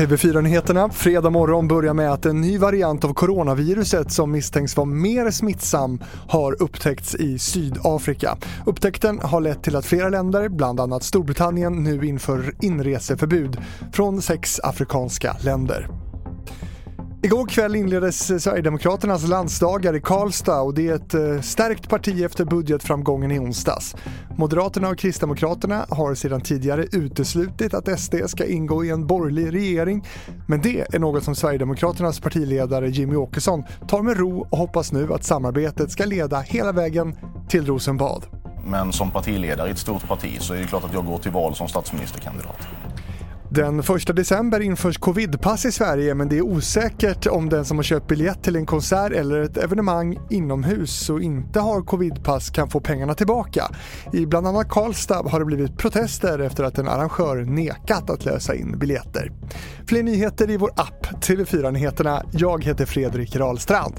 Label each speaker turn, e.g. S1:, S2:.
S1: TV4-nyheterna fredag morgon börjar med att en ny variant av coronaviruset som misstänks vara mer smittsam har upptäckts i Sydafrika. Upptäckten har lett till att flera länder, bland annat Storbritannien, nu inför inreseförbud från sex afrikanska länder. Igår kväll inleddes eh, Sverigedemokraternas landsdagar i Karlstad och det är ett eh, stärkt parti efter budgetframgången i onsdags. Moderaterna och Kristdemokraterna har sedan tidigare uteslutit att SD ska ingå i en borgerlig regering. Men det är något som Sverigedemokraternas partiledare Jimmy Åkesson tar med ro och hoppas nu att samarbetet ska leda hela vägen till Rosenbad.
S2: Men som partiledare i ett stort parti så är det klart att jag går till val som statsministerkandidat.
S1: Den 1 december införs covidpass i Sverige men det är osäkert om den som har köpt biljett till en konsert eller ett evenemang inomhus och inte har covidpass kan få pengarna tillbaka. I bland annat Karlstad har det blivit protester efter att en arrangör nekat att lösa in biljetter. Fler nyheter i vår app TV4 Nyheterna. Jag heter Fredrik Rahlstrand.